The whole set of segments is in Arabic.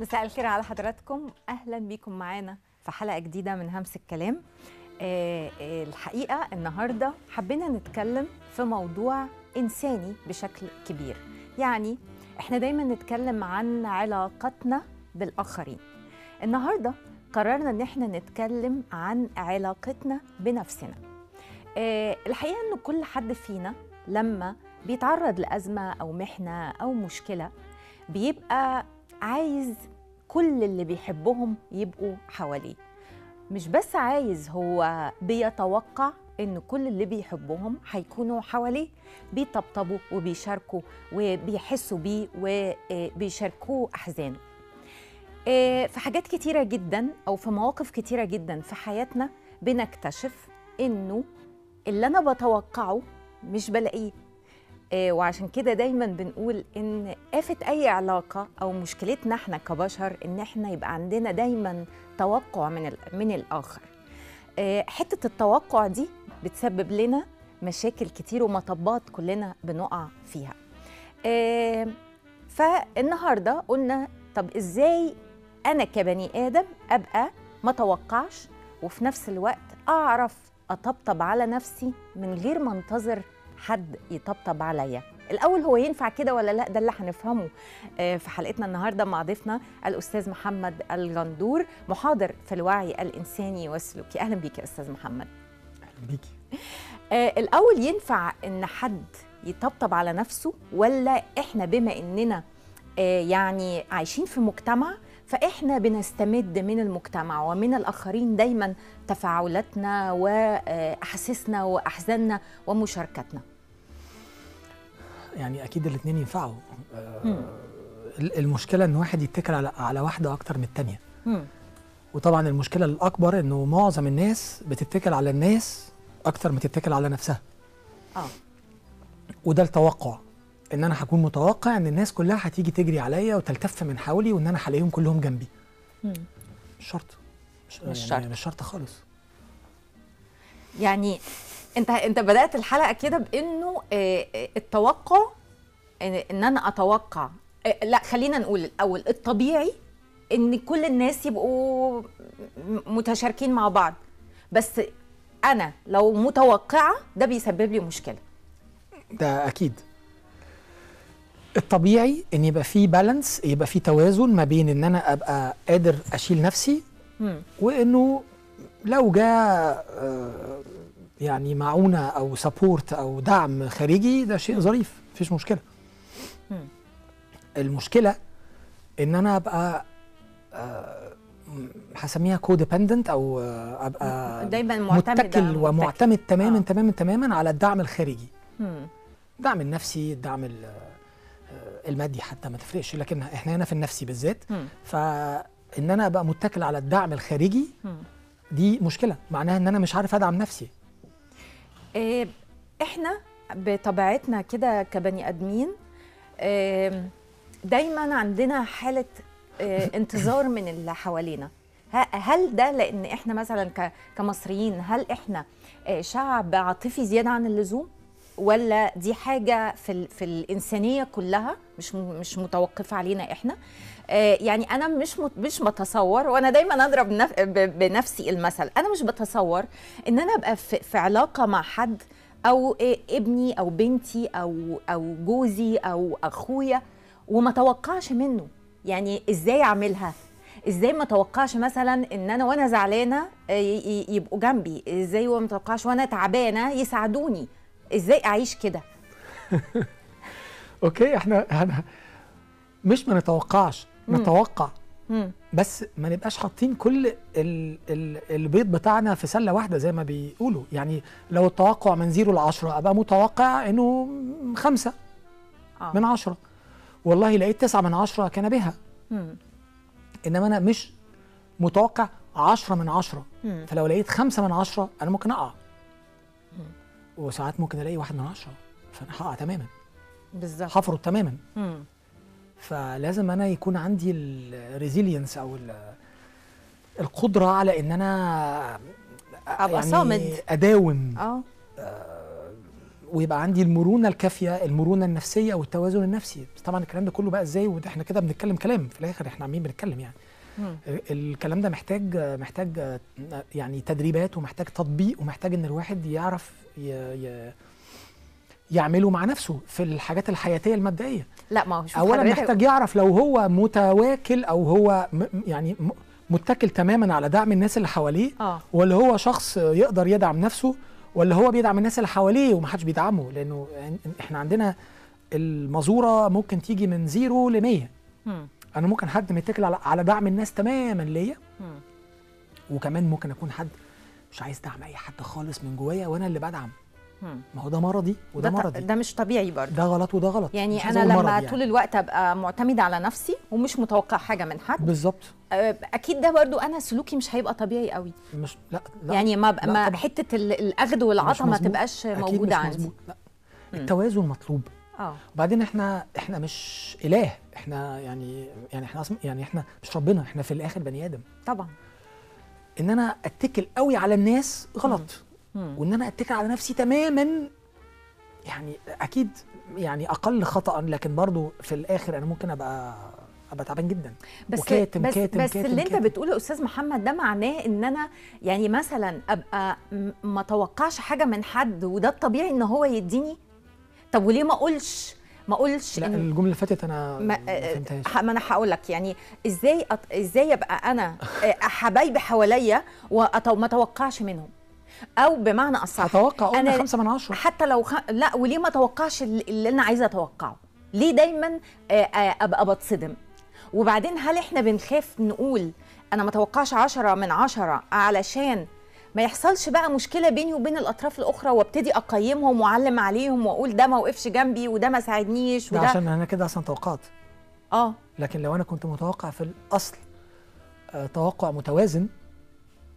مساء الخير على حضراتكم. أهلا بيكم معانا في حلقة جديدة من همس الكلام. آه آه الحقيقة النهارده حبينا نتكلم في موضوع إنساني بشكل كبير. يعني إحنا دايما نتكلم عن علاقتنا بالآخرين. النهارده قررنا إن إحنا نتكلم عن علاقتنا بنفسنا. آه الحقيقة إن كل حد فينا لما بيتعرض لأزمة أو محنة أو مشكلة بيبقى عايز كل اللي بيحبهم يبقوا حواليه. مش بس عايز هو بيتوقع إن كل اللي بيحبهم هيكونوا حواليه. بيطبطبوا وبيشاركوا وبيحسوا بيه وبيشاركوه أحزانه. في حاجات كتيرة جدا أو في مواقف كتيرة جدا في حياتنا بنكتشف إنه اللي أنا بتوقعه مش بلاقيه. وعشان كده دايما بنقول إن آفة أي علاقة أو مشكلتنا إحنا كبشر إن إحنا يبقى عندنا دايما توقع من من الآخر. حتة التوقع دي بتسبب لنا مشاكل كتير ومطبات كلنا بنقع فيها. فالنهاردة قلنا طب إزاي أنا كبني آدم أبقى ما توقعش وفي نفس الوقت أعرف أطبطب على نفسي من غير ما أنتظر حد يطبطب عليا. الأول هو ينفع كده ولا لأ؟ ده اللي هنفهمه. في حلقتنا النهارده مع ضيفنا الأستاذ محمد الغندور محاضر في الوعي الإنساني. والسلوكي أهلا بيك يا أستاذ محمد. أهلا بيكي الأول ينفع إن حد يطبطب على نفسه ولا إحنا بما إننا يعني عايشين في مجتمع فإحنا بنستمد من المجتمع ومن الآخرين دايما تفاعلاتنا وأحاسيسنا وأحزاننا ومشاركتنا يعني أكيد الاثنين ينفعوا. المشكلة إن واحد يتكل على على واحدة أكتر من الثانية وطبعا المشكلة الأكبر إنه معظم الناس بتتكل على الناس أكتر ما تتكل على نفسها. آه. وده التوقع. إن أنا هكون متوقع إن الناس كلها هتيجي تجري عليا وتلتف من حولي وإن أنا هلاقيهم كلهم جنبي. مم. مش شرط. مش يعني شرط. مش شرط خالص. يعني انت انت بدأت الحلقة كده بإنه آه، آه، التوقع إن أنا أتوقع آه، لا خلينا نقول الأول الطبيعي إن كل الناس يبقوا م- متشاركين مع بعض. بس أنا لو متوقعة ده بيسبب لي مشكلة. ده أكيد. الطبيعي إن يبقى في balance يبقى في توازن ما بين إن أنا أبقى قادر أشيل نفسي مم. وإنه لو جاء يعني معونة أو support أو دعم خارجي ده شيء ظريف مفيش مشكلة. المشكلة إن أنا أبقى آه، هسميها codependent أو آه، أبقى دايما معتمدة متكل ومعتمد تماما آه. تماما تماما على الدعم الخارجي. الدعم النفسي الدعم ال- آه، المادي حتى ما تفرقش لكن إحنا هنا في النفسي بالذات. فإن أنا أبقى متكل على الدعم الخارجي. دي مشكلة معناها إن أنا مش عارف أدعم نفسي إحنا بطبيعتنا كده كبني آدمين دايما عندنا حالة إيه، انتظار من اللي حوالينا. هل ده لأن إحنا مثلا كمصريين هل إحنا إيه، شعب عاطفي زيادة عن اللزوم؟ ولا دي حاجة في في الإنسانية كلها مش مش متوقفة علينا إحنا؟ آه، يعني أنا مش مش بتصور وأنا دايما أضرب بنفسي المثل أنا مش بتصور إن أنا أبقى في, علاقة مع حد أو ابني أو بنتي أو أو جوزي أو أخويا وما توقعش منه. يعني إزاي أعملها؟ إزاي ما توقعش مثلا إن أنا وأنا زعلانة آه، يبقوا جنبي؟ إزاي وما توقعش وأنا تعبانة يساعدوني؟ إزاي اعيش كده okay إحنا إحنا مش ما نتوقعش نتوقع مم. بس ما نبقاش حاطين كل ال ال البيض بتاعنا في سلة واحدة زي ما بيقولوا يعني لو التوقع من zero ل 10 أبقى متوقع إنه خمسة آه. من عشرة والله لقيت تسعة من عشرة كان بها مم. إنما أنا مش متوقع عشرة من عشرة مم. فلو لقيت خمسة من عشرة أنا ممكن اقع وساعات ممكن الاقي واحد من عشرة. فأنا هقع تماما. بالظبط. هفرط تماما. مم. فلازم أنا يكون عندي الريزيلينس أو ال- القدرة على إن أنا أبقى صامد. أداوم. آه. ويبقى عندي المرونة الكافية المرونة النفسية والتوازن النفسي. بس طبعا الكلام ده كله بقى إزاي؟ وده إحنا كده بنتكلم كلام. في الآخر إحنا عمالين بنتكلم يعني. الكلام ده محتاج محتاج يعني تدريبات ومحتاج تطبيق ومحتاج إن الواحد يعرف ي... ي... يعمله مع نفسه في الحاجات الحياتية المبدئية. لا ما هو اولا محتاج يعرف لو هو متواكل أو هو م... يعني م... متكل تماما على دعم الناس اللي حواليه آه. ولا هو شخص يقدر يدعم نفسه ولا هو بيدعم الناس اللي حواليه ومحدش بيدعمه لأنه إحنا عندنا المزورة ممكن تيجي من زيرو ل 100 مم. أنا ممكن حد متكل على على دعم الناس تماما ليا. وكمان ممكن اكون حد مش عايز دعم اي حد خالص من جوايا وأنا اللي بدعم. ما هو ده مرضي وده ده, مرضي ده مش طبيعي برضه ده غلط وده غلط يعني أنا لما مرضي طول يعني. الوقت أبقى معتمدة على نفسي ومش متوقع حاجة من حد بالظبط أكيد ده برضو أنا سلوكي مش هيبقى طبيعي قوي مش لا لا يعني ما. لا ما. حتة ال- الأخذ مش والعطاء ما. تبقاش موجودة مش عندي. لا. التوازن مطلوب آه وبعدين إحنا إحنا مش إله إحنا يعني يعني إحنا يعني إحنا مش ربنا إحنا في الآخر بني آدم. طبعا. إن أنا أتكل قوي على الناس غلط. مم. وإن أنا أتكل على نفسي تماما يعني أكيد يعني أقل خطا لكن برضو في الآخر أنا ممكن أبقى أبقى تعبان جدا. بس وكاتم بس كاتم بس كاتم اللي أنت كاتم. بتقوله يا أستاذ محمد ده معناه إن أنا يعني مثلا أبقى ما اتوقعش حاجة من حد وده الطبيعي إن هو يديني؟ طب وليه ما أقولش؟ ما اقولش لا إن الجملة اللي فاتت أنا ما, ما آه، فهمتهاش. ما أنا هقول لك يعني إزاي أط... إزاي أبقى أنا آه، حبايبي حواليا وما أتوقعش منهم؟ أو بمعنى أصح هتوقع قلنا أنا- خمسة من عشرة. حتى لو خ... لا وليه ما اتوقعش اللي أنا عايزة أتوقعه؟ ليه دايما آه، أبقى بتصدم؟ وبعدين هل إحنا بنخاف نقول أنا ما اتوقعش عشرة من عشرة علشان ما يحصلش بقى مشكلة بيني وبين الأطراف الأخرى وابتدي أقيمهم وأعلم عليهم وأقول ده ما وقفش جنبي وده ما ساعدنيش ده وده عشان أنا كده أصلا توقعت آه. لكن لو أنا كنت متوقع في الأصل آه، توقع متوازن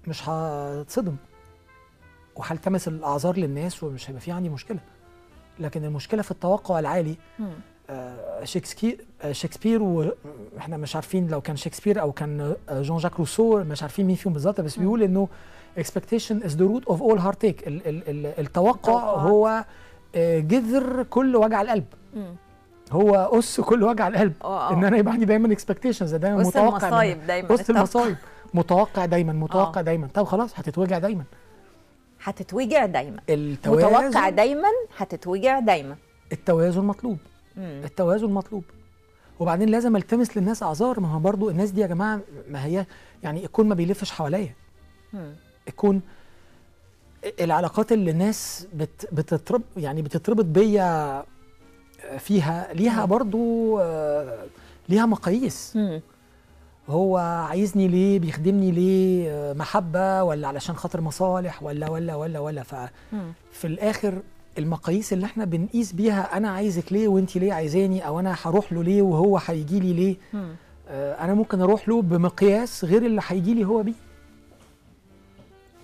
مش هتصدم. وهلتمس الأعذار للناس ومش هيبقى في عندي مشكلة. لكن المشكلة في التوقع العالي شكسبير آه، شكسبير وإحنا مش عارفين لو كان شكسبير أو كان آه، جون جاك روسو مش عارفين مين فيهم بالظبط بس بيقول إنه expectation is the root of all heartache ال- ال- ال- التوقع. هو آه، جذر كل وجع القلب. هو اس كل وجع القلب آه. إن أنا يبقى عندي دايما expectations دايما متوقع من- المصايب دايما التوقع. المصايب متوقع دايما متوقع آه. دايما طب خلاص هتتوجع دايما هتتوجع دايما التوازن متوقع دايما هتتوجع دايما التوازن مطلوب. التوازن مطلوب. وبعدين لازم التمس للناس أعذار. ما هو برضو الناس دي يا جماعة ما هي يعني الكون ما بيلفش حواليا. الكون العلاقات اللي الناس بت بتترب يعني بتتربط بيا فيها ليها برضو آه، ليها مقاييس. هو عايزني ليه؟ بيخدمني ليه؟ آه، محبة ولا علشان خاطر مصالح؟ ولا ولا ولا ولا. مم. ففي الآخر المقاييس اللي إحنا بنقيس بيها أنا عايزك ليه وأنت ليه عايزاني أو أنا هروح له ليه وهو هيجي لي ليه. مم. آه، أنا ممكن أروح له بمقياس غير اللي هيجي لي هو بيه.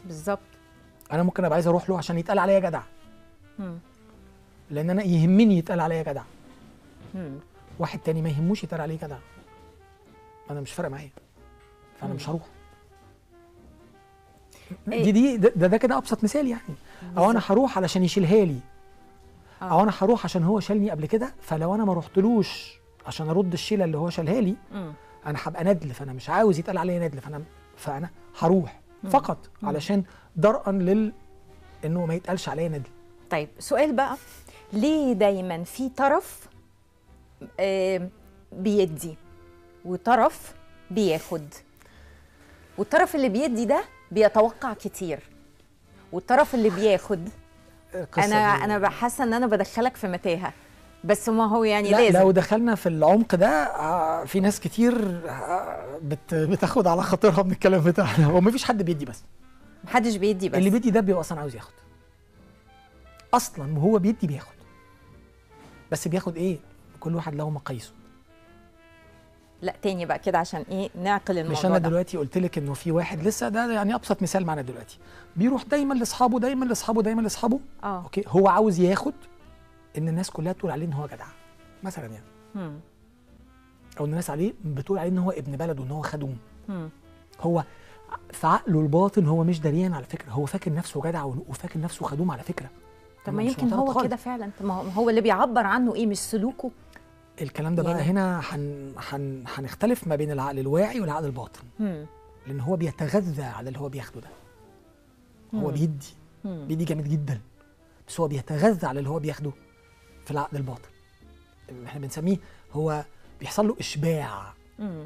بالظبط. أنا ممكن أبقى عايز أروح له عشان يتقال عليا جدع. مم. لأن أنا يهمني يتقال عليا جدع. مم. واحد تاني ما يهموش يتقال عليه جدع. أنا مش فارق معايا. فأنا مش هروح. إيه؟ دي دي ده, ده كده أبسط مثال يعني. أو أنا هروح علشان يشيلها لي. آه. أو أنا هروح عشان هو شالني قبل كده فلو أنا ما رحتلوش عشان أرد الشيلة اللي هو شالها لي. أنا هبقى ندل فأنا مش عاوز يتقال عليا ندل فأنا فأنا هروح فقط علشان درءا لل إنه ما يتقالش عليا ندل. طيب سؤال بقى ليه دايما في طرف آه بيدي وطرف بياخد؟ والطرف اللي بيدي ده بيتوقع كتير. والطرف اللي بياخد. القصة أنا أنا بحاسه إن أنا بدخلك في متاهة. بس ما هو يعني لا لازم. لو دخلنا في العمق ده آه، في ناس كتير آه، بت بتاخد على خاطرها من الكلام بتاعنا. هو مفيش حد بيدي بس. محدش بيدي بس. اللي بيدي ده بيبقى أصلا عاوز ياخد. أصلا وهو بيدي بياخد. بس بياخد إيه؟ كل واحد له مقاييسه. لا تاني بقى كده عشان إيه نعقل الموضوع مش أنا ده. دلوقتي قلت لك إنه في واحد لسه ده يعني أبسط مثال معانا دلوقتي بيروح دايما لأصحابه دايما لأصحابه دايما لأصحابه آه أوكي هو عاوز ياخد إن الناس كلها تقول عليه إن هو جدع مثلا يعني مم. أو إن الناس عليه بتقول عليه إن هو ابن بلد وان هو خدوم مم. هو في عقله الباطن هو مش دريان على فكرة هو فاكر نفسه جدع وفاكر نفسه خدوم على فكرة طب ما يمكن هو. كده فعلا طب ما هو- هو اللي بيعبر عنه إيه مش سلوكه الكلام ده بقى هنا هن هن هنختلف ما بين العقل الواعي والعقل الباطن مم. لأن هو بيتغذى على اللي هو بياخده ده هو مم. بيدي مم. بيدي جامد جدا بس هو بيتغذى على اللي هو بياخده في العقل الباطن إحنا بنسميه هو بيحصل له إشباع.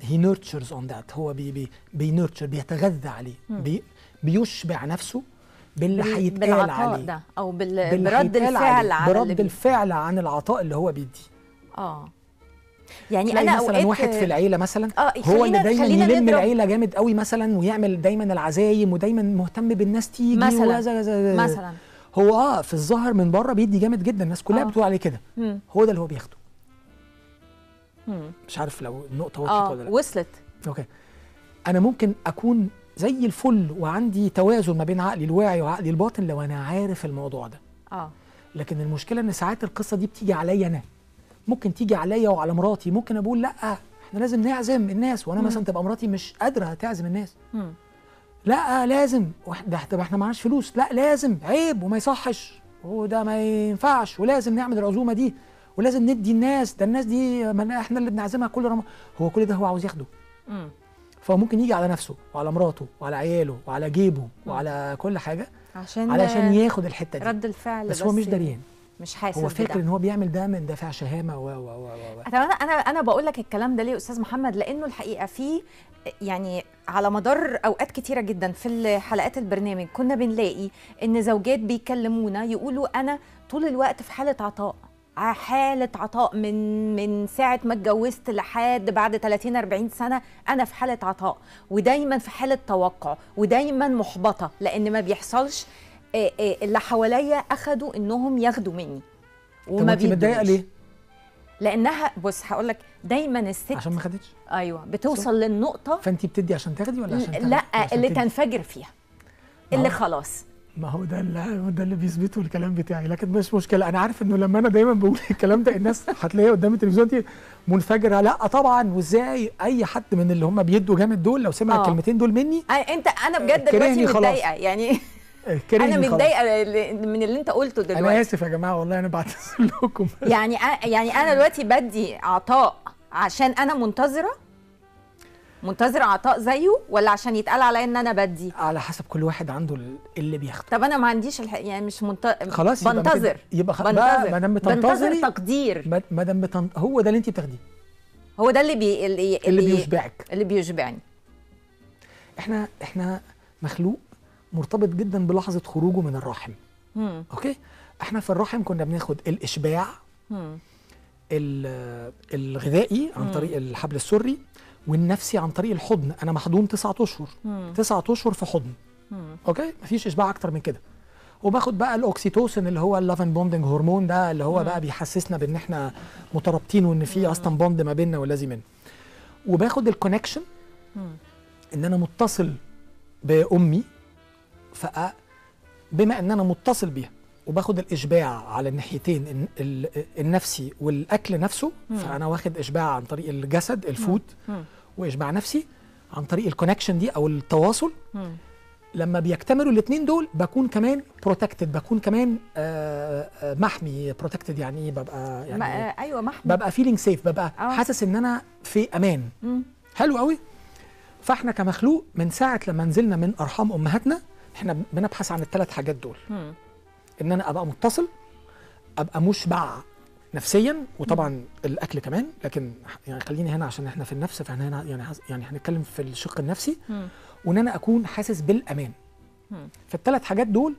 he nurtures on that هو بي بي بي nurture بيتغذى عليه. بي بيشبع نفسه باللي بال- هيتقال بالعطاء عليه ده أو بال... برد الفعل عليه. على برد. الفعل عن العطاء اللي هو بيديه آه يعني أنا مثلا واحد في العيلة مثلا آه هو اللي دايما يلم العيلة جامد قوي مثلا ويعمل دايما العزايم ودايما مهتم بالناس تيجي مثلا. مثلا هو آه في الظاهر من بره بيدي جامد جدا الناس كلها آه. بتقول عليه كده. هو ده اللي هو بياخده مم. مش عارف لو النقطة وضحت آه ولا لأ وصلت أوكي أنا ممكن أكون زي الفل وعندي توازن ما بين عقلي الواعي وعقلي الباطن لو أنا عارف الموضوع ده آه لكن المشكلة إن ساعات القصة دي بتيجي عليا أنا ممكن تيجي عليا وعلى مراتي ممكن أقول لأ إحنا لازم نعزم الناس وأنا مم. مثلا تبقى مراتي مش قادرة تعزم الناس. مم. لأ لازم. ده طب إحنا معناش فلوس. لأ لازم. عيب وما يصحش. وده ما ينفعش. ولازم نعمل العزومة دي. ولازم ندي الناس. ده الناس دي إحنا اللي بنعزمها كل رمضان هو كل ده هو عاوز ياخده. مم. فهو ممكن يجي على نفسه وعلى مراته وعلى عياله وعلى جيبه وعلى كل حاجة عشان علشان ياخد الحتة دي. رد الفعل بس هو مش داريان مش حاسس هو فاكر. إن هو بيعمل ده من دافع شهامة و و و و أنا أنا أنا بقول لك الكلام ده ليه أستاذ محمد لأنه الحقيقة في يعني على مدار أوقات كتيرة جدا في حلقات البرنامج كنا بنلاقي إن زوجات بيكلمونا يقولوا أنا طول الوقت في حالة عطاء حالة عطاء من من ساعة ما اتجوزت لحد بعد 30 40 سنة أنا في حالة عطاء ودايما في حالة توقع ودايما محبطة لأن ما بيحصلش اللي حواليا أخدوا إنهم ياخدوا مني طب وما انت متضايقة. ليه؟ لأنها بص هقول لك دايما الست عشان ما خدتش أيوه بتوصل للنقطة فانت بتدي عشان تاخدي ولا عشان تاخدي؟ لا عشان اللي تدي. تنفجر فيها اللي هو- خلاص ما هو ده اللي ده اللي بيثبته الكلام بتاعي لكن مش مشكلة أنا عارف إنه لما أنا دايما بقول الكلام ده الناس هتلاقيها قدام التلفزيون دي منفجرة لا طبعا وإزاي أي حد من اللي هم بيدوا جامد دول لو سمع آه. الكلمتين دول مني آه، أنت أنا بجد دلوقتي. متضايقة يعني أنا خلاص. متضايقة من اللي أنت قلته أنا دلوقتي. آسف يا جماعة والله أنا بعتذر لكم. يعني يعني أنا دلوقتي بدي عطاء عشان أنا منتظرة؟ منتظرة عطاء زيه ولا عشان يتقال عليا إن أنا بدي؟ على حسب كل واحد عنده ال- اللي بياخده. طب أنا ما عنديش الح... يعني مش منت... خلاص يبقى بنتظر. يبقى خ- بقى بنتظر. ما دام بنتظر بتنتظري تقدير. ما دام بتن... هو ده اللي أنت بتاخديه. هو ده اللي بي... اللي, اللي بيشبعك. اللي بيشبعني. إحنا إحنا مخلوق مرتبط جدا بلحظة خروجه من الرحم مم. okay إحنا في الرحم كنا بناخد الإشباع مم. ال- الغذائي عن مم. طريق الحبل السري والنفسي عن طريق الحضن أنا محضون تسعة أشهر. تسعة أشهر في حضن مم. okay مفيش إشباع أكتر من كده وباخد بقى الاوكسيتوسن اللي هو ال love and bonding hormone ده اللي هو مم. بقى بيحسسنا بإن إحنا مترابطين وإن في أصلا bond ما بيننا والذي منه وباخد ال connection. إن أنا متصل بأمي ف بما ان أنا متصل بيها وباخد الإشباع على الناحيتين الن- ال- النفسي والأكل نفسه مم. فأنا واخد إشباع عن طريق الجسد ال food مم. وإشباع نفسي عن طريق ال connection دي أو التواصل مم. لما بيكتملوا الاثنين دول بكون كمان protected بكون كمان آه، آه، محمي protected يعني إيه ببقى يعني ما إيه؟ أيوه محمي ببقى feeling safe ببقى آه. حاسس إن أنا في أمان مم. حلو قوي فإحنا كمخلوق من ساعة لما نزلنا من أرحام أمهاتنا إحنا بنبحث عن الثلاث حاجات دول مم. إن أنا أبقى متصل أبقى مشبع نفسيا وطبعا الأكل كمان لكن يعني خليني هنا عشان إحنا في النفس فإحنا هنا يعني يعني هنتكلم في الشق النفسي. وإن أنا أكون حاسس بالأمان. فالثلاث حاجات دول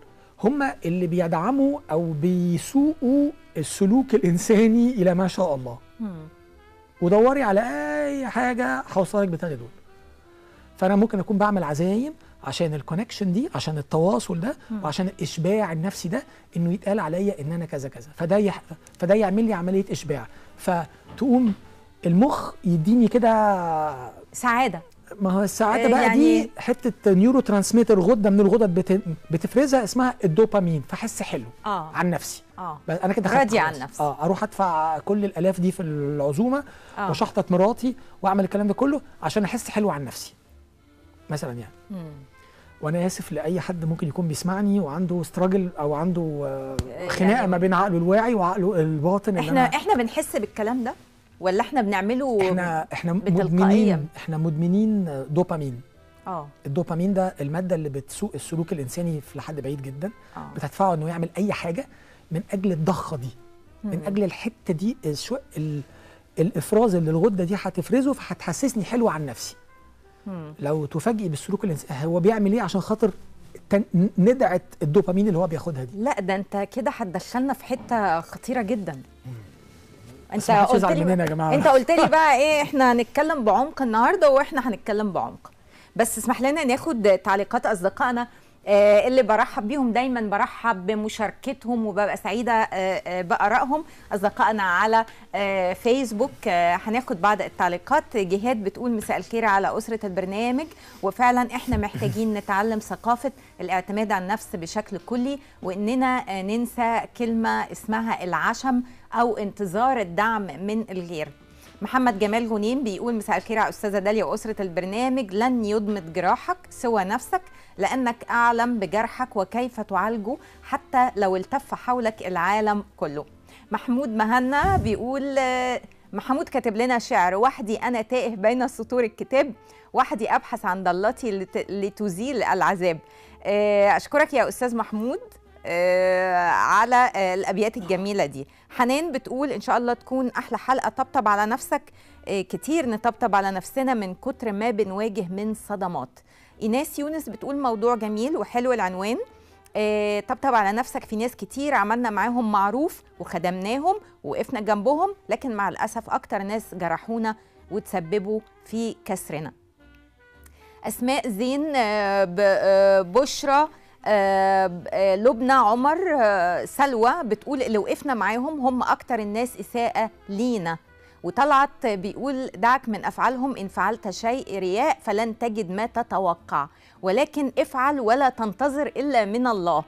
هم اللي بيدعموا أو بيسوقوا السلوك الإنساني إلى ما شاء الله. ودوري على أي حاجة هوصلك بتاعي دول فأنا ممكن أكون بعمل عزايم عشان ال connection دي عشان التواصل ده. وعشان الإشباع النفسي ده إنه يتقال عليا إن أنا كذا كذا. فده يح... فده يعمل لي عملية إشباع. فتقوم المخ يديني كده سعادة. ما هو السعادة آه، بقى يعني- دي حتة neurotransmitter غدة من الغدد بت... بتفرزها اسمها الدوبامين. فحس حلو آه. عن نفسي آه. أنا كده خدت راضي. عن نفسي. آه أروح أدفع كل الألاف دي في العزومة آه. وشحطت مراتي وأعمل الكلام ده كله عشان أحس حلو عن نفسي مثلا يعني. مم. وأنا آسف لأي حد ممكن يكون بيسمعني وعنده ستراجل أو عنده آه، خناقة يعني- ما بين عقله الواعي وعقله الباطن إحنا إحنا بنحس بالكلام ده ولا إحنا بنعمله إحنا إحنا. مدمنين إحنا مدمنين دوبامين آه الدوبامين ده المادة اللي بتسوق السلوك الإنساني في لحد بعيد جدا آه بتدفعه إنه يعمل أي حاجة من أجل الضخة دي من مم. أجل الحتة دي الشو... ال... الإفراز اللي الغدة دي هتفرزه فهتحسسني حلو عن نفسي. لو تفاجئي بالسلوك الانساني هو بيعمل إيه عشان خاطر تن... ندعه الدوبامين اللي هو بياخدها دي؟ لا ده انت كده هتدخلنا في حتة خطيرة جدا. حدش يزعل لي مننا يا جماعة. انت قلت لي بقى إيه إحنا هنتكلم بعمق النهارده وإحنا هنتكلم بعمق. بس اسمح لنا ناخد تعليقات أصدقائنا اللي برحب بيهم دايما برحب بمشاركتهم وببقى سعيدة آه، آه، بآرائهم. أصدقائنا على آه، فيسبوك آه، هناخد بعض التعليقات. جهاد بتقول مساء الخير على أسرة البرنامج. وفعلا إحنا محتاجين نتعلم ثقافة الاعتماد على النفس بشكل كلي وإننا آه، ننسى كلمة اسمها العشم أو انتظار الدعم من الغير. محمد جمال غنيم بيقول مساء الخير على أستاذة داليا وأسرة البرنامج. لن يضمد جراحك سوى نفسك لأنك أعلم بجرحك وكيف تعالجه حتى لو التف حولك العالم كله. محمود مهنا بيقول آه، محمود كاتب لنا شعر. وحدي أنا تائه بين سطور الكتاب. وحدي أبحث عن ضلتي لت- لتزيل العذاب. آه، أشكرك يا أستاذ محمود. على آه، الأبيات الجميلة دي. حنان بتقول إن شاء الله تكون أحلى حلقة طبطب على نفسك. آه، كتير نطبطب على نفسنا من كتر ما بنواجه من صدمات. إيناس يونس بتقول موضوع جميل وحلو العنوان. آه، طبطب على نفسك في ناس كتير عملنا معاهم معروف وخدمناهم وقفنا جنبهم لكن مع الأسف أكتر ناس جرحونا وتسببوا في كسرنا. أسماء زين آه، آه، بشرى آه، آه، لبنى عمر آه، سلوى بتقول اللي وقفنا معاهم هم أكتر الناس إساءة لينا. وطلعت بيقول دعك من أفعالهم إن فعلت شيء رياء فلن تجد ما تتوقع. ولكن افعل ولا تنتظر إلا من الله.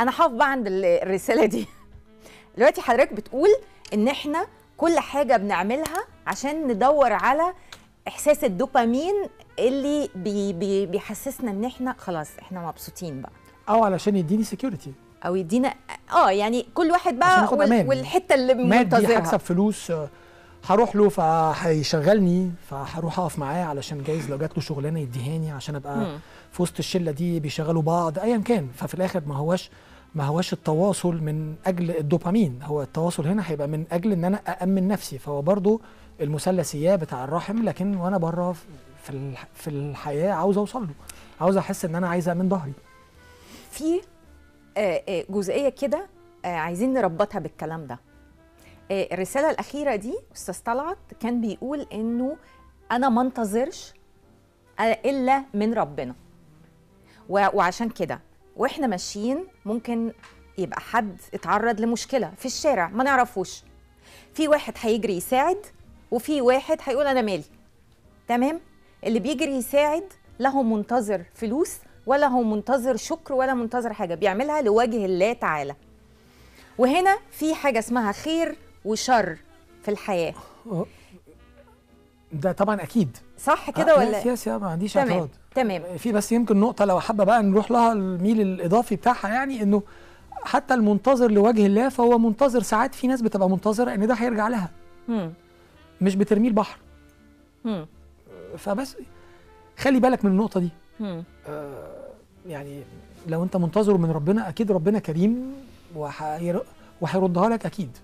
أنا هقف بقى عند ال- الرسالة دي. دلوقتي حضرتك بتقول إن إحنا كل حاجة بنعملها عشان ندور على إحساس الدوبامين اللي بي بي بيحسسنا إن إحنا خلاص إحنا مبسوطين بقى. أو علشان يديني security أو يدينا آه يعني كل واحد بقى وال. والحتة اللي مادي منتظرها. هكسب فلوس آه، هروح له فهيشغلني فهروح أقف معاه علشان جايز لو جات له شغلانة يديهاني عشان أبقى مم. في وسط الشلة دي بيشغلوا بعض ايا كان. ففي الآخر ما هواش ما هواش التواصل من أجل الدوبامين. هو التواصل هنا هيبقى من أجل إن أنا أأمن نفسي. فهو برضو المثلثيه بتاع الرحم لكن وأنا بره في في الحياة عاوز أوصل له عاوز أحس إن أنا عايز امن ظهري. في جزئية كده عايزين نربطها بالكلام ده. الرسالة الأخيرة دي أستاذ طلعت كان بيقول إنه أنا ما انتظرش إلا من ربنا. وعشان كده وإحنا ماشيين ممكن يبقى حد اتعرض لمشكلة في الشارع ما نعرفوش. في واحد هيجري يساعد وفي واحد هيقول أنا مالي. تمام؟ اللي بيجري يساعد لا هو منتظر فلوس ولا هو منتظر شكر ولا منتظر حاجة بيعملها لوجه الله تعالى. وهنا في حاجة اسمها خير وشر في الحياة. ده طبعا أكيد. صح كده آه، ولا؟ yes yes يا ما عنديش تمام اعتراض. تمام. في بس يمكن نقطة لو حابة بقى نروح لها الميل الإضافي بتاعها يعني إنه حتى المنتظر لوجه الله فهو منتظر. ساعات في ناس بتبقى منتظرة إن ده هيرجع لها. مم. مش بترميه البحر. مم. فبس خلي بالك من النقطة دي. مم. يعني لو أنت منتظر من ربنا أكيد ربنا كريم وهير- وهيردها لك أكيد.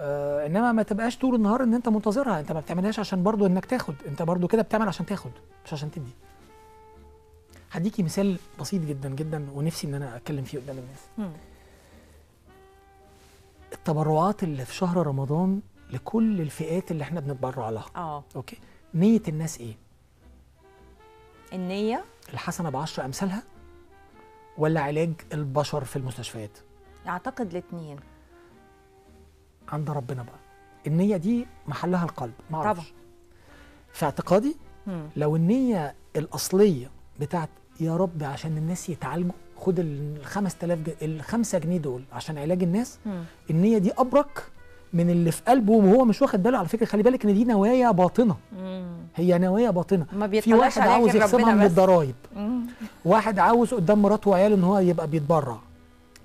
آه إنما ما تبقاش طول النهار إن أنت منتظرها. أنت ما بتعملهاش عشان برضو إنك تاخد. أنت برضو كده بتعمل عشان تاخد مش عشان تدي. هديكي مثال بسيط جدا جدا ونفسي إن أنا أتكلم فيه قدام الناس. مم. التبرعات اللي في شهر رمضان لكل الفئات اللي إحنا بنتبرع لها. آه. أوكي؟ نية الناس إيه؟ النية؟ الحسنة بعشر أمثالها ولا علاج البشر في المستشفيات؟ أعتقد الاثنين عند ربنا بقى. النية دي محلها القلب ما طبعا. في اعتقادي لو النية الأصلية بتاعت يا رب عشان الناس يتعالجوا خد ال 5000 ج- ال 5 جنيه دول عشان علاج الناس النية دي أبرك من اللي في قلبه وهو مش واخد باله على فكرة خلي بالك إن دي نوايا باطنة. مم. هي نوايا باطنة. ما في واحد عاوز يخصمها من. الضرايب. واحد عاوز قدام مراته وعياله إن هو يبقى بيتبرع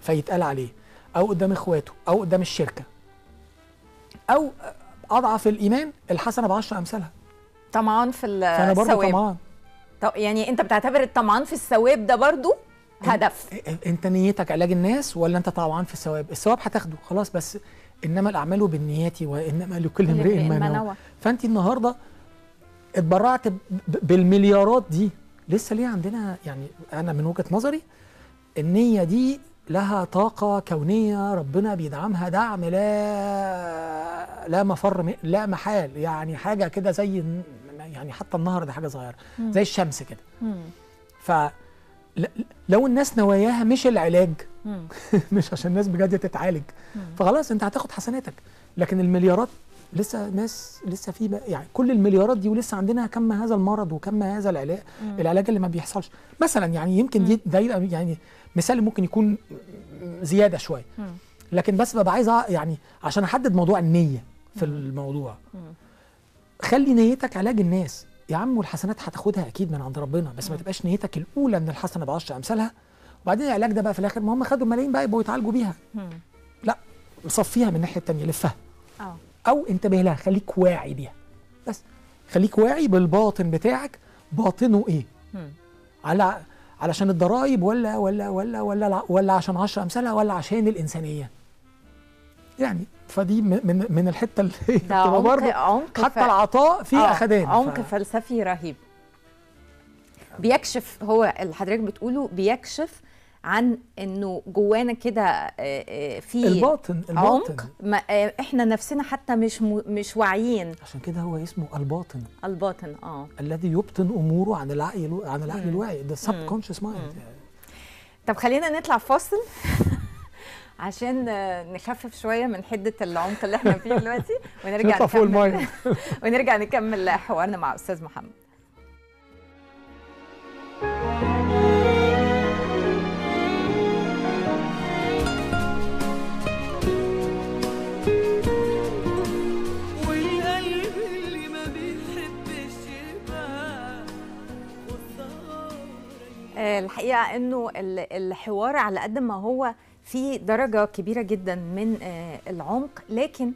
فيتقال عليه. أو قدام إخواته أو قدام الشركة. أو أضعف الإيمان الحسنة بعشر أمثالها. طمعان في فأنا برضه الثواب. طمعان. يعني أنت بتعتبر الطمعان في الثواب ده برضو هدف. أنت نيتك علاج الناس ولا أنت طمعان في الثواب؟ الثواب هتاخده خلاص بس إنما الأعمال بالنيات وإنما لكل امرئ ما نوى. فأنت النهارده اتبرعت بالمليارات دي. لسه ليه عندنا يعني أنا من وجهة نظري النية دي لها طاقة كونية ربنا بيدعمها دعم لا لا مفر لا محال. يعني حاجة كده زي يعني حتى النهر ده حاجة صغيرة. زي الشمس كده. ف لو الناس نواياها مش العلاج. مش عشان الناس بجد تتعالج. فخلاص انت هتاخد حسناتك. لكن المليارات لسه ناس لسه في يعني كل المليارات دي ولسه عندنا كم هذا المرض وكم هذا العلاج العلاج اللي ما بيحصلش. مثلا يعني يمكن دي ده يبقى يعني مثال ممكن يكون زيادة شوية. لكن بس ببقى عايز يعني عشان أحدد موضوع النية في الموضوع. خلي نيتك علاج الناس. يا عم والحسنات هتاخدها أكيد من عند ربنا بس ما تبقاش نيتك الأولى ان الحسنة بعشر أمثالها. وبعدين العلاج ده بقى في الآخر ما هم خدوا ملايين بقى يبقوا يتعالجوا بيها. لا صفيها من الناحية التانية لفها. آه. أو انتبه لها خليك واعي بيها. بس خليك واعي بالباطن بتاعك. باطنه إيه. على علشان الضرايب ولا ولا ولا ولا ولا عشان 10 أمثالها ولا عشان الإنسانية. يعني فدي من من, الحتة اللي بتبقى برضه عمق حتى ف- العطاء فيه آه، أخدان. عمق ف- فلسفي رهيب. بيكشف هو اللي حضرتك بتقوله بيكشف عن إنه جوانا كده آه، آه، في الباطن الباطن. عمق ما إحنا نفسنا حتى مش م- مش واعيين. عشان كده هو اسمه الباطن. الباطن آه. الذي يبطن أموره عن العقل عن العقل. الواعي. ده subconscious mind طب خلينا نطلع فاصل. عشان نخفف شوية من حدة العمق اللي إحنا فيه دلوقتي ونرجع نطلع فوق نكمل. المايه ونرجع نكمل حوارنا مع أستاذ محمد. والقلب اللي ما بيحبش يبقى خسارة آه، الحقيقة إنه ال- الحوار على قد ما هو في درجة كبيرة جدا من آه، العمق. لكن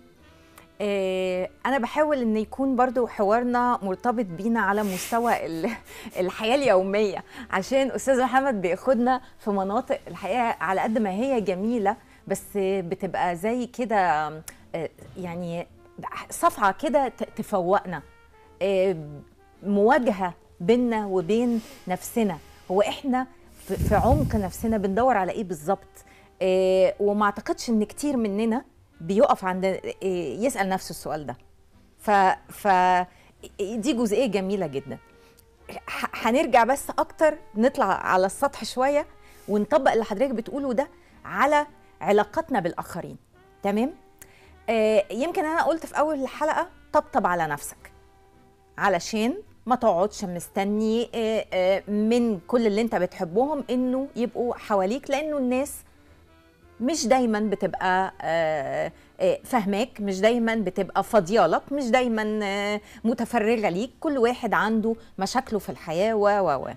آه، أنا بحاول إن يكون برضو حوارنا مرتبط بينا على مستوى ال- الحياة اليومية. عشان أستاذ محمد بياخدنا في مناطق الحقيقة على قد ما هي جميلة بس بتبقى زي كده آه، يعني صفعة كده تفوقنا مواجهة بيننا وبين نفسنا. هو إحنا في عمق نفسنا بندور على إيه بالظبط؟ وما اعتقدش إن كتير مننا بيقف عند آه، يسأل نفسه السؤال ده. ف ف دي جزئية جميلة جدا. هنرجع بس أكتر نطلع على السطح شوية ونطبق اللي حضرتك بتقوله ده على علاقاتنا بالآخرين. تمام؟ آه يمكن أنا قلت في أول الحلقة طبطب على نفسك. علشان ما تقعدش مستني آه، آه، من كل اللي أنت بتحبهم إنه يبقوا حواليك لأنه الناس مش دايما بتبقى آه، آه، فاهماك مش دايما بتبقى فاضيالك مش دايما آه، متفرغة ليك كل واحد عنده مشاكله في الحياة و و و.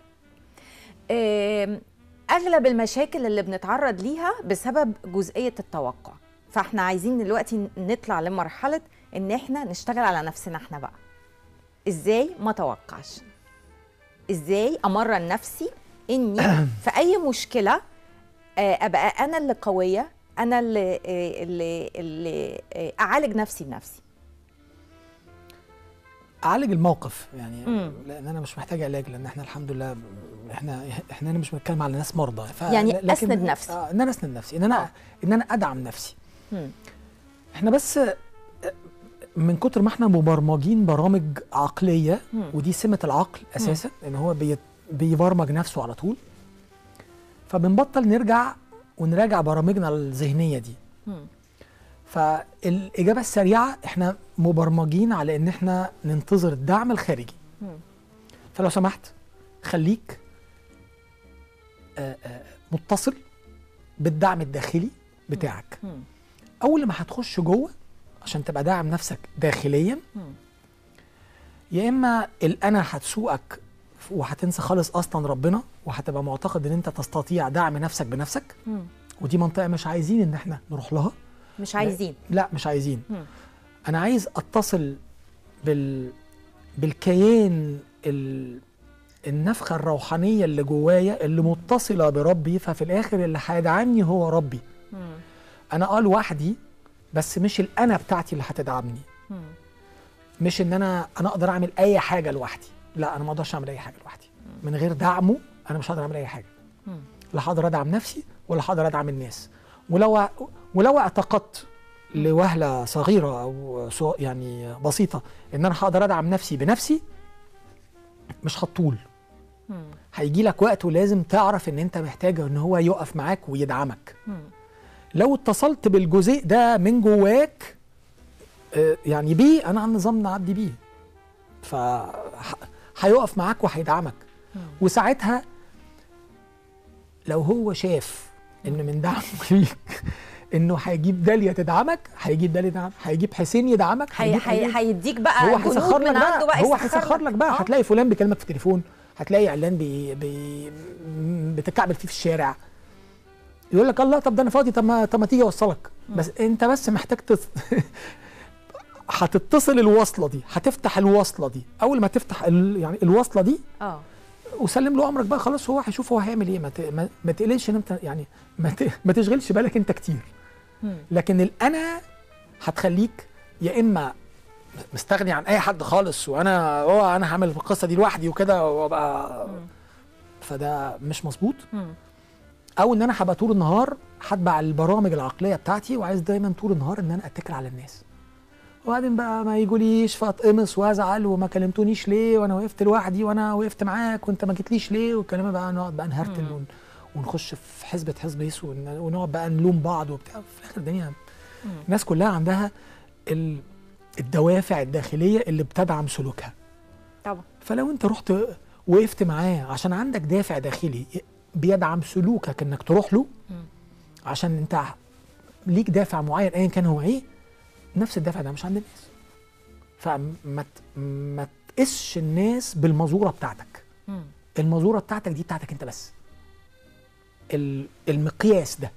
أغلب المشاكل اللي بنتعرض ليها بسبب جزئية التوقع. فإحنا عايزين دلوقتي نطلع لمرحلة إن إحنا نشتغل على نفسنا إحنا بقى. إزاي ما توقعش؟ إزاي أمرن نفسي إني في أي مشكلة أبقى أنا اللي قوية أنا اللي آه، اللي, اللي آه، أعالج نفسي بنفسي أعالج الموقف يعني مم. لأن أنا مش محتاج علاج لأن إحنا الحمد لله إحنا إحنا مش بتكلم على ناس مرضى ف... يعني لكن- أسند نفسي. آه إن أنا أسند نفسي إن أنا آه. إن أنا أدعم نفسي مم. إحنا بس آه، من كتر ما إحنا مبرمجين برامج عقلية مم. ودي سمة العقل أساسا إن هو بي بيبرمج نفسه على طول فبنبطل نرجع ونراجع برامجنا الذهنية دي. فالإجابة السريعة إحنا مبرمجين على إن إحنا ننتظر الدعم الخارجي. فلو سمحت خليك آه، آه، متصل بالدعم الداخلي بتاعك. أول ما هتخش جوه عشان تبقى داعم نفسك داخليا. يا إما الأنا هتسوقك وهتنسى خالص أصلا ربنا وهتبقى معتقد إن أنت تستطيع دعم نفسك بنفسك مم. ودي منطقة مش عايزين إن إحنا نروح لها مش عايزين لا مش عايزين مم. أنا عايز أتصل بال بالكيان ال... النفخة الروحانية اللي جوايا اللي متصلة بربي ففي الآخر اللي هيدعمني هو ربي مم. أنا آه لوحدي بس مش الأنا بتاعتي اللي هتدعمني مم. مش إن أنا أنا أقدر أعمل أي حاجة لوحدي لا أنا ما أقدرش أعمل أي حاجة لوحدي من غير دعمه أنا مش هقدر أعمل أي حاجة. لا هقدر أدعم نفسي ولا هقدر أدعم الناس ولو ولو اعتقدت لوهلة صغيرة أو يعني بسيطة إن أنا هقدر أدعم نفسي بنفسي مش هتطول. هيجي لك وقت ولازم تعرف إن أنت محتاج إن هو يقف معاك ويدعمك. لو اتصلت بالجزء ده من جواك آه، يعني بيه أنا عن نظام نعدي بيه ف هيقف معاك وهيدعمك. وساعتها لو هو شاف إن من دعمه ليك إنه هيجيب داليا تدعمك هيجيب داليا يدعمك هيجيب حسين يدعمك. هيديك بقى هو هيسخر لك بقى هو يسخر هيسخر لك بقى آه. هتلاقي فلان بيكلمك في التليفون هتلاقي إعلان بي بي بتكعبل فيه في الشارع يقول لك الله طب ده أنا فاضي طب ما طب ما تيجي أوصلك بس أنت بس محتاج تس... هتتصل الوصلة دي هتفتح الوصلة دي أول ما تفتح ال... يعني الوصلة دي آه وسلم له أمرك بقى خلاص هو هيشوف هو هيعمل إيه ما, ت... ما... ما تقلقش إن أنت يعني ما, ت... ما تشغلش بالك أنت كتير. لكن الانا هتخليك يا إما مستغني عن أي حد خالص وأنا هو أنا هعمل القصة دي لوحدي وكده وأبقى. فده مش مظبوط. أو إن أنا هبقى طول النهار هتبع البرامج العقلية بتاعتي وعايز دايما طول النهار إن أنا أتكل على الناس وبعدين بقى ما يجوليش فاتقمص وأزعل وما كلمتونيش ليه؟ وأنا وقفت لوحدي وأنا وقفت معاك وأنت ما جيتليش ليه؟ والكلام بقى نقعد بقى نهرتل ونخش في حزبة حزب يس ون- ونقعد بقى نلوم بعض وبتاع. في الآخر الدنيا. الناس كلها عندها ال- الدوافع الداخلية اللي بتدعم سلوكها. طبعا. فلو أنت رحت وقفت معاه عشان عندك دافع داخلي بيدعم سلوكك إنك تروح له. عشان أنت ليك دافع معين ايا كان هو إيه نفس الدافع ده مش عند الناس. فما ما تقسش الناس بالمزورة بتاعتك. مم. المزورة بتاعتك دي بتاعتك انت بس. ال- المقياس ده.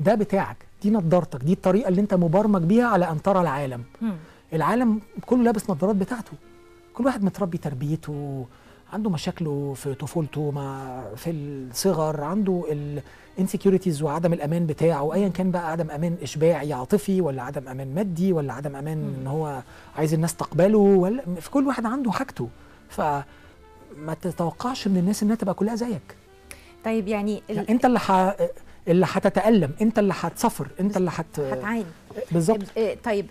ده بتاعك. دي نظارتك. دي الطريقة اللي انت مبرمج بيها على أن ترى العالم. مم. العالم كله لابس نظارات بتاعته. كل واحد متربي تربيته عنده مشاكله في طفولته مع في الصغر عنده الانسكيورتيز وعدم الأمان بتاعه ايا كان بقى عدم أمان إشباعي عاطفي ولا عدم أمان مادي ولا عدم أمان. إن هو عايز الناس تقبله ولا في كل واحد عنده حاجته. فما تتوقعش من الناس إنها تبقى كلها زيك. طيب يعني, ال- يعني أنت اللي ح... اللي هتتالم أنت اللي هتصفر أنت اللي هت هتعاني بالظبط. إيه، طيب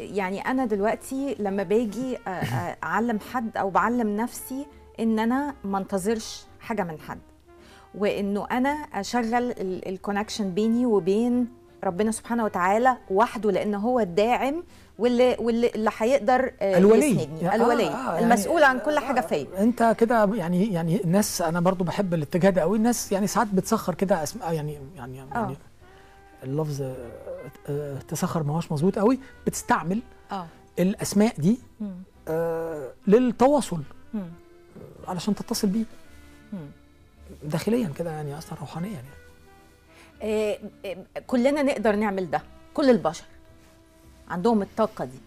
يعني أنا دلوقتي لما باجي أعلم حد أو بعلم نفسي إن أنا ما انتظرش حاجة من حد وإنه أنا أشغل الكونكشن بيني وبين ربنا سبحانه وتعالى وحده لأن هو الداعم واللي واللي اللي هيقدر آه، الولي. يسندني. يعني- الولي آه، آه، يعني- المسؤول عن كل حاجة فيا. أنت كده يعني يعني الناس أنا برضو بحب الاتجاه ده قوي الناس يعني ساعات بتسخر كده اسماء يعني يعني, يعني اللفظ آه، آه، تسخر ما هوش مظبوط قوي بتستعمل آه. الأسماء دي. آه، للتواصل. مم. علشان تتصل بيه. داخليا كده يعني أصلا روحانيا يعني. إيه، إيه، كلنا نقدر نعمل ده كل البشر. عندهم الطاقة دي.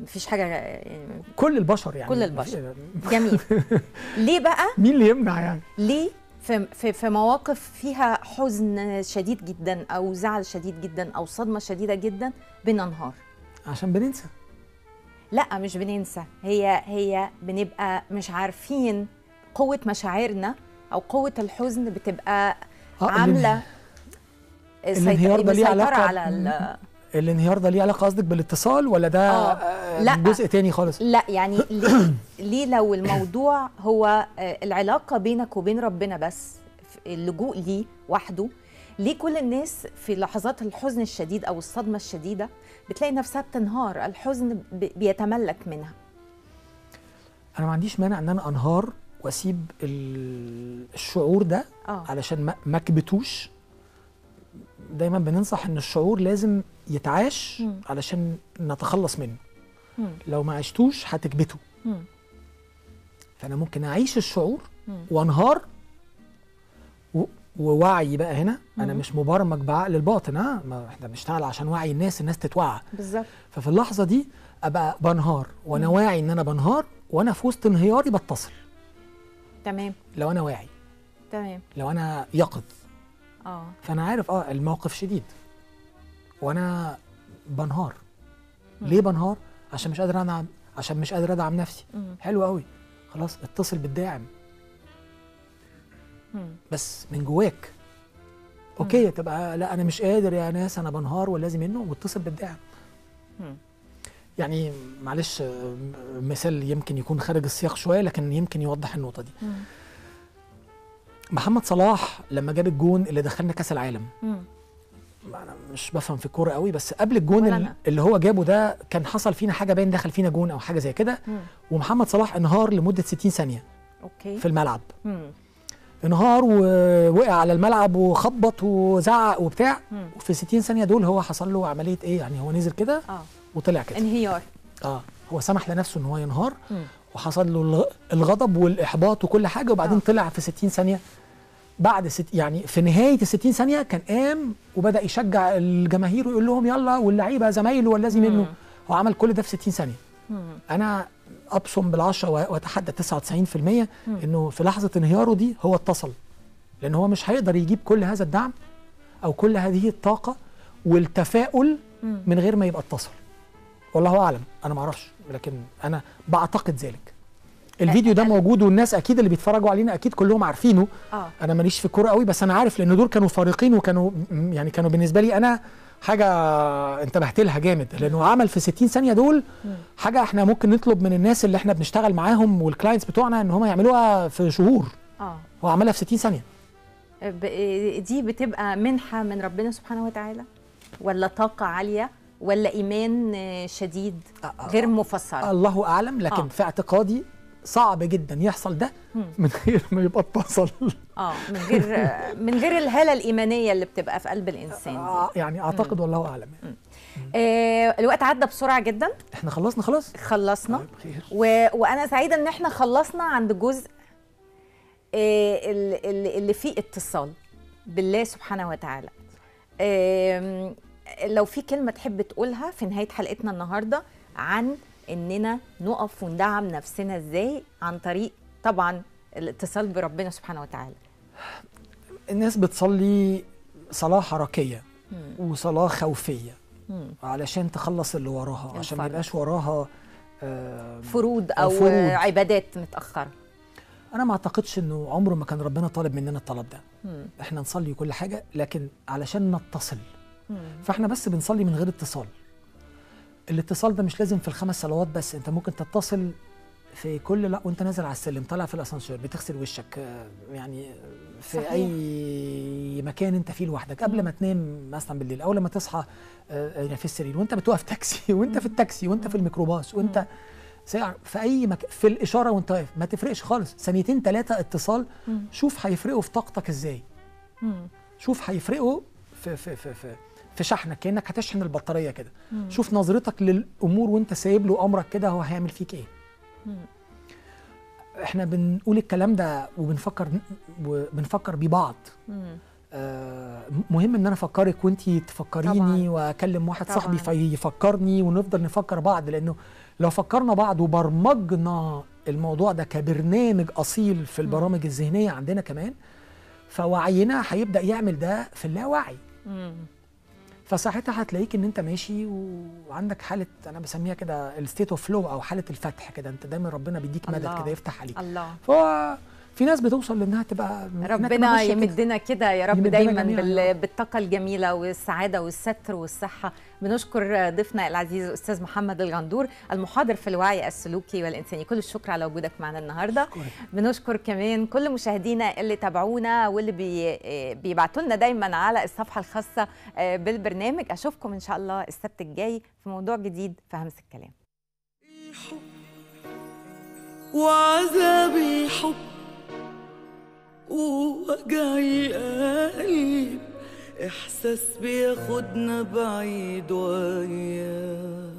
مفيش حاجة يعني كل البشر يعني. كل البشر. جميل. ليه بقى؟ مين اللي يمنع يعني؟ ليه في في في مواقف فيها حزن شديد جدا أو زعل شديد جدا أو صدمة شديدة جدا؟ بننهار. عشان بننسى. لا مش بننسى. هي هي بنبقى مش عارفين قوة مشاعرنا أو قوة الحزن بتبقى آه، عاملة الانهيار ده ليه علاقة؟ على ال- الانهيار ده ليه علاقة؟ قصدك بالاتصال ولا ده آه، آه، لا. جزء تاني خالص؟ لا يعني ليه, ليه لو الموضوع هو آه، العلاقة بينك وبين ربنا بس اللجوء ليه وحده ليه كل الناس في لحظات الحزن الشديد أو الصدمة الشديدة بتلاقي نفسها بتنهار الحزن بيتملك منها أنا ما عنديش مانع إن أنا أنهار وأسيب ال- الشعور ده آه علشان ما اكبتوش دايما بننصح إن الشعور لازم يتعاش مم. علشان نتخلص منه مم. لو ما عشتوش هتكبته. فأنا ممكن أعيش الشعور مم. وأنهار ووعي بقى هنا. أنا مم. مش مبرمج بعقل الباطن ها ما إحنا بنشتغل عشان وعي الناس الناس تتوعى. بالظبط. ففي اللحظة دي أبقى بنهار وأنا مم. واعي إن أنا بنهار وأنا في وسط انهياري بتصل. تمام. لو أنا واعي. تمام. لو أنا يقظ. آه. فأنا عارف آه الموقف شديد. وأنا بنهار. مم. ليه بنهار؟ عشان مش قادر ادعم عشان مش قادر أدعم نفسي. مم. حلو قوي خلاص اتصل بالداعم. بس من جواك أوكي تبقى لا أنا مش قادر يا ناس أنا بنهار ولازم منه واتصل بالداعم. يعني معلش مثال يمكن يكون خارج السياق شوية لكن يمكن يوضح النقطة دي مم. محمد صلاح لما جاب الجون اللي دخلنا كأس العالم مم. أنا مش بفهم في الكورة قوي بس قبل الجون. اللي هو جابه ده كان حصل فينا حاجة باين دخل فينا جون أو حاجة زي كده. ومحمد صلاح انهار لمدة 60 ثانية okay في الملعب مم. انهار ووقع على الملعب وخبط وزعق وبتاع. مم. وفي 60 ثانية دول هو حصل له عملية إيه؟ يعني هو نزل كده آه. وطلع كده. انهيار. آه. هو سمح لنفسه إن هو ينهار. مم. وحصل له الغ- الغضب والإحباط وكل حاجة. وبعدين آه. طلع في 60 ثانية. بعد ست يعني في نهاية ال 60 ثانية كان قام وبدأ يشجع الجماهير ويقول لهم يلا واللعيبة زمايله والذي. منه. هو عمل كل ده في 60 ثانية. مم. أنا أبصم بالعشرة و- وأتحدى 99% مم. إنه في لحظة انهياره دي هو اتصل. لأن هو مش هيقدر يجيب كل هذا الدعم أو كل هذه الطاقة والتفاؤل. من غير ما يبقى اتصل. والله أعلم أنا ما أعرفش لكن أنا بعتقد ذلك. الفيديو ده موجود والناس أكيد اللي بيتفرجوا علينا أكيد كلهم عارفينه. آه. أنا ماليش في الكوره قوي بس أنا عارف لأن دول كانوا فارقين وكانوا يعني كانوا بالنسبة لي أنا حاجة انتبهت لها جامد لأنه عمل في 60 ثانية دول. حاجة إحنا ممكن نطلب من الناس اللي إحنا بنشتغل معاهم والكلاينتس بتوعنا إن هم يعملوها في شهور. آه. هو عملها في 60 ثانية. دي بتبقى منحة من ربنا سبحانه وتعالى؟ ولا طاقة عالية؟ ولا إيمان آه، شديد غير مفسر؟ الله أعلم لكن آه. في اعتقادي صعب جدا يحصل ده. من غير ما يبقى اتصل آه من غير آه، من غير الهالة الإيمانية اللي بتبقى في قلب الإنسان دي. آه، يعني أعتقد والله أعلم. يعني. آه الوقت عدى بسرعة جدا. إحنا خلصنا خلاص؟ خلصنا. طيب و... وأنا سعيدة إن إحنا خلصنا عند جزء آه، ال- ال- اللي فيه اتصال بالله سبحانه وتعالى. آم، لو في كلمة تحب تقولها في نهاية حلقتنا النهارده عن إننا نقف وندعم نفسنا إزاي عن طريق طبعا الاتصال بربنا سبحانه وتعالى الناس بتصلي صلاة حركية مم. وصلاة خوفية مم. علشان تخلص اللي وراها عشان ما. يبقاش وراها آه، فروض أو فروض. آه، عبادات متأخرة أنا ما أعتقدش إنه عمره ما كان ربنا طالب مننا الطلب ده مم. إحنا نصلي كل حاجة لكن علشان نتصل مم. فإحنا بس بنصلي من غير اتصال الاتصال ده مش لازم في الخمس صلوات بس انت ممكن تتصل في كل لا وانت نازل على السلم طالع في الاسانسير بتغسل وشك آه، يعني في صحيح. أي مكان انت فيه لوحدك قبل. ما تنام مثلا بالليل أو لما تصحى آه، في السرير وانت بتوقف تاكسي وانت في التاكسي وانت في الميكروباص وانت في أي مكان في الإشارة وانت واقف ما تفرقش خالص ثانيتين ثلاثة اتصال. شوف هيفرقوا في طاقتك إزاي. شوف هيفرقوا في في في في, في شحنك كأنك هتشحن البطارية كده. شوف نظرتك للأمور وأنت سايب له أمرك كده هو هيعمل فيك إيه مم. إحنا بنقول الكلام ده وبنفكر وبنفكر بيه بعض مم. آه، مهم إن أنا أفكرك وانت تفكريني طبعاً. وأكلم واحد طبعاً. صاحبي فيفكرني ونفضل نفكر بعض لأنه لو فكرنا بعض وبرمجنا الموضوع ده كبرنامج أصيل في البرامج الذهنية عندنا كمان فوعينا هيبدأ يعمل ده في اللاوعي. فساعتها هتلاقيك إن أنت ماشي وعندك حالة أنا بسميها كده ال state of flow أو حالة الفتح كده أنت دايما ربنا بيديك مدد. كده يفتح عليك الله فهو في ناس بتوصل لأنها تبقى ربنا. يمدنا كده يا رب دايما بال-. بالطاقة الجميلة والسعادة والستر والصحة بنشكر ضيفنا العزيز الأستاذ محمد الغندور المحاضر في الوعي السلوكي والإنساني. كل الشكر على وجودك معنا النهارده. أشكرك. بنشكر كمان كل مشاهدينا اللي تابعونا واللي بي بيبعتوا لنا دايما على الصفحة الخاصة آه، بالبرنامج. أشوفكم إن شاء الله السبت الجاي في موضوع جديد في همس الكلام. وعذابي حب ووجعي قلب. إحساس بياخدنا بعيد وياه.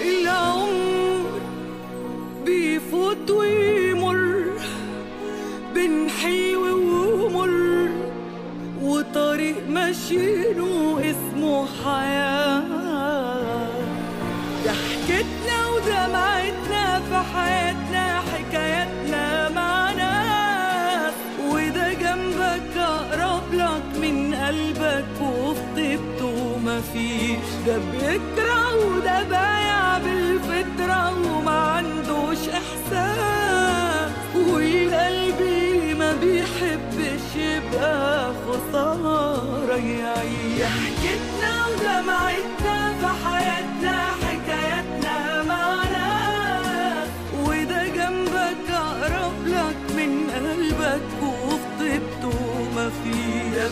العمر بيفوت ويمر بين حلو ومر وطريق ماشيينه اسمه حياة. ضحكتنا مفيش ده بيكره وده بايع بالفطرة وما عندوش إحساس. والقلبي ما بيحبش يبقى خسارة. يعيش ضحكتنا ودمعتنا في حياتنا حكاياتنا مع ناس. وده جنبك أقرب لك من قلبك وفي طيبته ما فيه ده